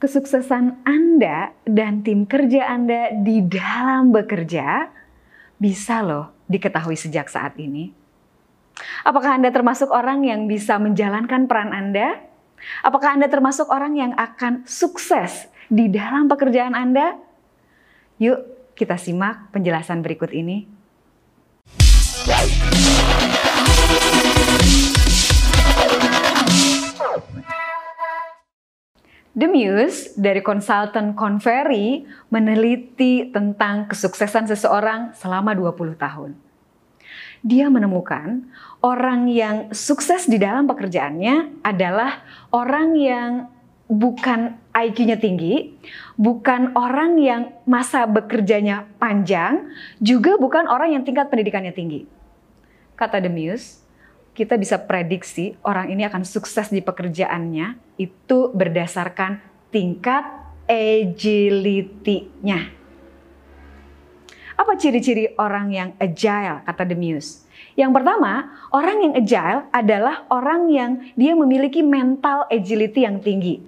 kesuksesan Anda dan tim kerja Anda di dalam bekerja bisa loh diketahui sejak saat ini. Apakah Anda termasuk orang yang bisa menjalankan peran Anda? Apakah Anda termasuk orang yang akan sukses di dalam pekerjaan Anda? Yuk, kita simak penjelasan berikut ini. The Muse dari konsultan Convery meneliti tentang kesuksesan seseorang selama 20 tahun. Dia menemukan orang yang sukses di dalam pekerjaannya adalah orang yang bukan IQ-nya tinggi, bukan orang yang masa bekerjanya panjang, juga bukan orang yang tingkat pendidikannya tinggi. Kata The Muse, kita bisa prediksi orang ini akan sukses di pekerjaannya itu berdasarkan tingkat agility-nya. Apa ciri-ciri orang yang agile kata Muse? Yang pertama, orang yang agile adalah orang yang dia memiliki mental agility yang tinggi.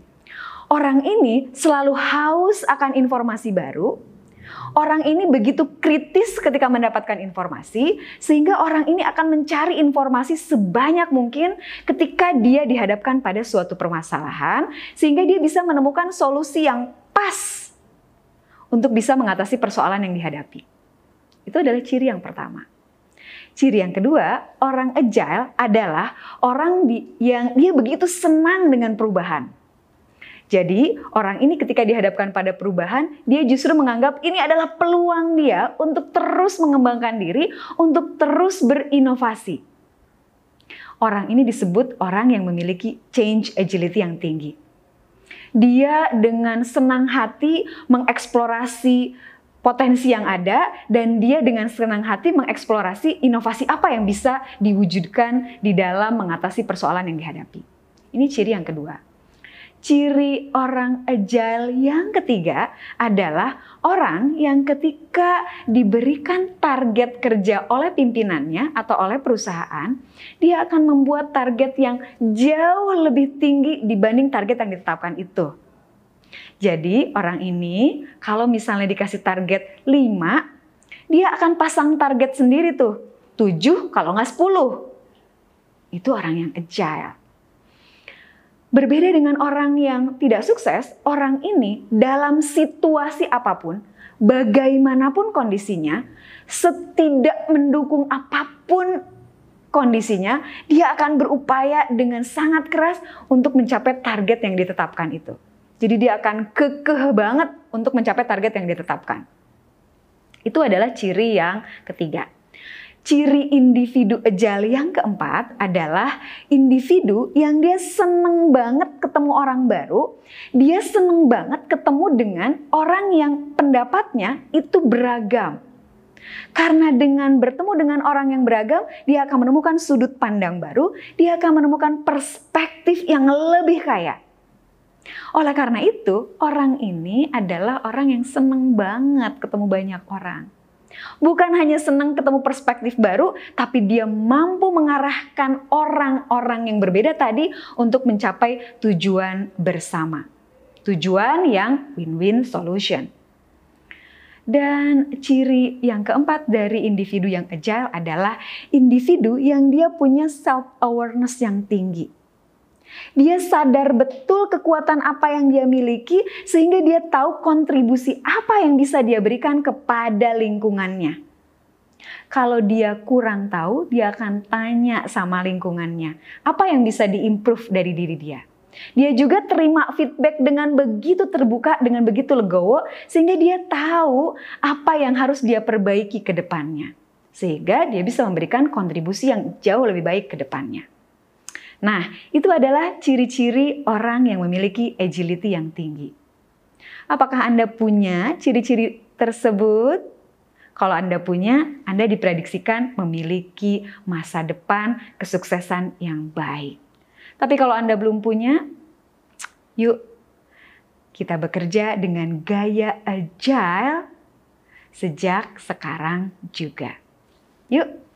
Orang ini selalu haus akan informasi baru, Orang ini begitu kritis ketika mendapatkan informasi, sehingga orang ini akan mencari informasi sebanyak mungkin ketika dia dihadapkan pada suatu permasalahan, sehingga dia bisa menemukan solusi yang pas untuk bisa mengatasi persoalan yang dihadapi. Itu adalah ciri yang pertama. Ciri yang kedua, orang agile adalah orang yang dia begitu senang dengan perubahan jadi orang ini ketika dihadapkan pada perubahan, dia justru menganggap ini adalah peluang dia untuk terus mengembangkan diri, untuk terus berinovasi. Orang ini disebut orang yang memiliki change agility yang tinggi. Dia dengan senang hati mengeksplorasi potensi yang ada dan dia dengan senang hati mengeksplorasi inovasi apa yang bisa diwujudkan di dalam mengatasi persoalan yang dihadapi. Ini ciri yang kedua. Ciri orang agile yang ketiga adalah orang yang ketika diberikan target kerja oleh pimpinannya atau oleh perusahaan, dia akan membuat target yang jauh lebih tinggi dibanding target yang ditetapkan itu. Jadi orang ini kalau misalnya dikasih target 5, dia akan pasang target sendiri tuh. 7 kalau nggak 10. Itu orang yang agile. Berbeda dengan orang yang tidak sukses, orang ini dalam situasi apa pun, bagaimanapun kondisinya, setidak mendukung apa pun kondisinya, dia akan berupaya dengan sangat keras untuk mencapai target yang ditetapkan itu. Jadi dia akan kekeh banget untuk mencapai target yang ditetapkan. Itu adalah ciri yang ketiga. Ciri individu ejali yang keempat adalah individu yang dia seneng banget ketemu orang baru, dia seneng banget ketemu dengan orang yang pendapatnya itu beragam. Karena dengan bertemu dengan orang yang beragam, dia akan menemukan sudut pandang baru, dia akan menemukan perspektif yang lebih kaya. Oleh karena itu, orang ini adalah orang yang seneng banget ketemu banyak orang. Bukan hanya senang ketemu perspektif baru, tapi dia mampu mengarahkan orang-orang yang berbeda tadi untuk mencapai tujuan bersama. Tujuan yang win-win solution. Dan ciri yang keempat dari individu yang agile adalah individu yang dia punya self-awareness yang tinggi dia sadar betul kekuatan apa yang dia miliki sehingga dia tahu kontribusi apa yang bisa dia berikan kepada lingkungannya. Kalau dia kurang tahu, dia akan tanya sama lingkungannya, apa yang bisa diimprove dari diri dia. Dia juga terima feedback dengan begitu terbuka, dengan begitu legowo, sehingga dia tahu apa yang harus dia perbaiki ke depannya. Sehingga dia bisa memberikan kontribusi yang jauh lebih baik ke depannya. Nah, itu adalah ciri-ciri orang yang memiliki agility yang tinggi. Apakah Anda punya ciri-ciri tersebut? Kalau Anda punya, Anda diprediksikan memiliki masa depan kesuksesan yang baik. Tapi kalau Anda belum punya, yuk kita bekerja dengan gaya agile sejak sekarang juga. Yuk!